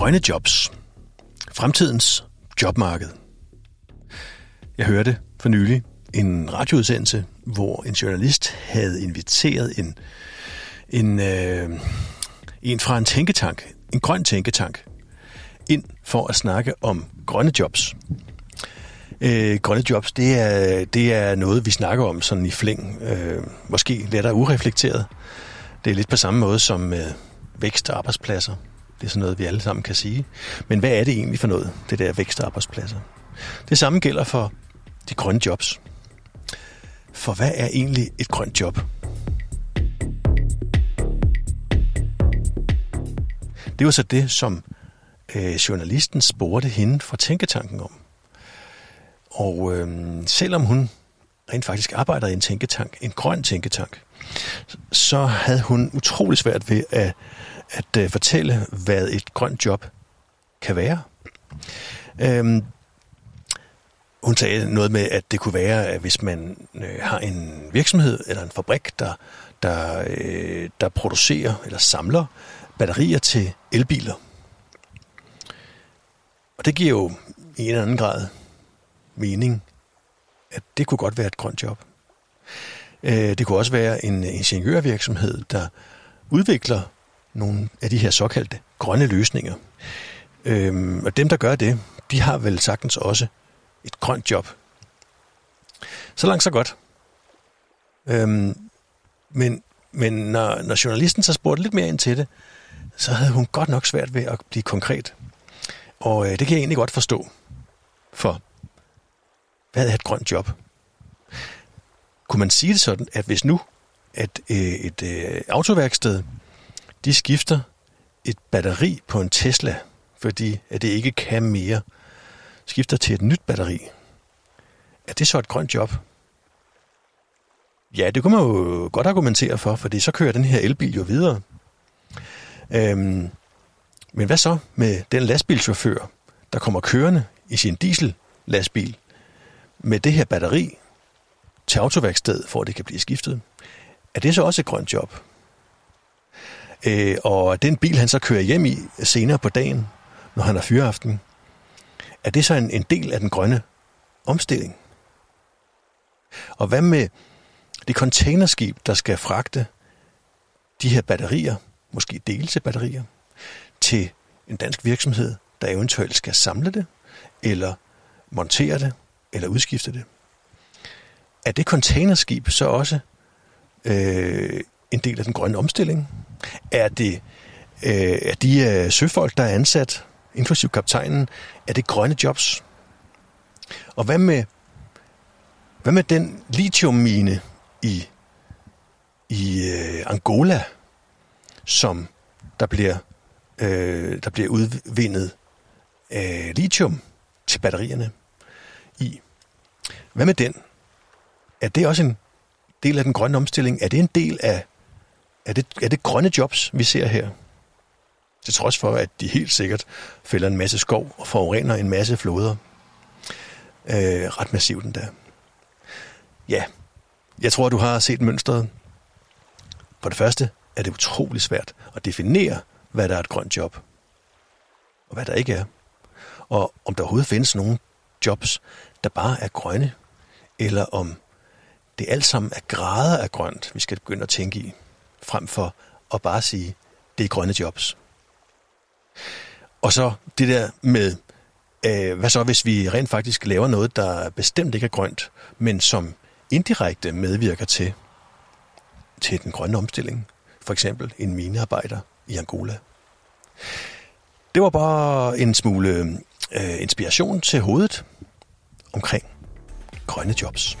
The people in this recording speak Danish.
Grønne jobs. Fremtidens jobmarked. Jeg hørte for nylig en radioudsendelse, hvor en journalist havde inviteret en, en, øh, en fra en tænketank, en grøn tænketank, ind for at snakke om grønne jobs. Øh, grønne jobs, det er, det er noget, vi snakker om sådan i flæng. Øh, måske lettere ureflekteret. Det er lidt på samme måde som øh, vækst og arbejdspladser. Det er sådan noget, vi alle sammen kan sige. Men hvad er det egentlig for noget, det der vækstarbejdspladser? arbejdspladser? Det samme gælder for de grønne jobs. For hvad er egentlig et grønt job? Det var så det, som øh, journalisten spurgte hende fra Tænketanken om. Og øh, selvom hun rent faktisk arbejder i en tænketank, en grøn tænketank, så havde hun utrolig svært ved at, at øh, fortælle, hvad et grønt job kan være. Øhm, hun sagde noget med, at det kunne være, at hvis man øh, har en virksomhed eller en fabrik, der, der, øh, der producerer eller samler batterier til elbiler. Og det giver jo i en eller anden grad mening, at det kunne godt være et grønt job. Øh, det kunne også være en ingeniørvirksomhed, der udvikler nogle af de her såkaldte grønne løsninger. Øhm, og dem, der gør det, de har vel sagtens også et grønt job. Så langt, så godt. Øhm, men men når, når journalisten så spurgte lidt mere ind til det, så havde hun godt nok svært ved at blive konkret. Og øh, det kan jeg egentlig godt forstå. For hvad er et grønt job? Kunne man sige det sådan, at hvis nu at øh, et øh, autoværksted, de skifter et batteri på en Tesla, fordi at det ikke kan mere, skifter til et nyt batteri, er det så et grønt job? Ja, det kunne man jo godt argumentere for, fordi så kører den her elbil jo videre. Øhm, men hvad så med den lastbilchauffør, der kommer kørende i sin diesel-lastbil med det her batteri til autoværkstedet, for at det kan blive skiftet? Er det så også et grønt job? Øh, og den bil, han så kører hjem i senere på dagen, når han har fyreaften, er det så en, en del af den grønne omstilling? Og hvad med det containerskib, der skal fragte de her batterier, måske dele til batterier, til en dansk virksomhed, der eventuelt skal samle det, eller montere det, eller udskifte det. Er det containerskib så også øh, en del af den grønne omstilling? Er det øh, er de øh, søfolk, der er ansat, inklusiv kaptajnen, er det grønne jobs? Og hvad med, hvad med den lithiummine i, i øh, Angola, som der bliver, øh, der bliver udvindet øh, lithium til batterierne i? Hvad med den? Er det også en del af den grønne omstilling? Er det en del af er det, er det grønne jobs, vi ser her? Til trods for, at de helt sikkert fælder en masse skov og forurener en masse floder. Øh, ret massivt endda. Ja, jeg tror, du har set mønstret. For det første er det utrolig svært at definere, hvad der er et grønt job, og hvad der ikke er. Og om der overhovedet findes nogen jobs, der bare er grønne, eller om det alt sammen er grader af grønt, vi skal begynde at tænke i, frem for at bare sige, det er grønne jobs. Og så det der med, øh, hvad så hvis vi rent faktisk laver noget, der bestemt ikke er grønt, men som indirekte medvirker til, til den grønne omstilling. For eksempel en minearbejder i Angola. Det var bare en smule øh, inspiration til hovedet omkring grønne jobs.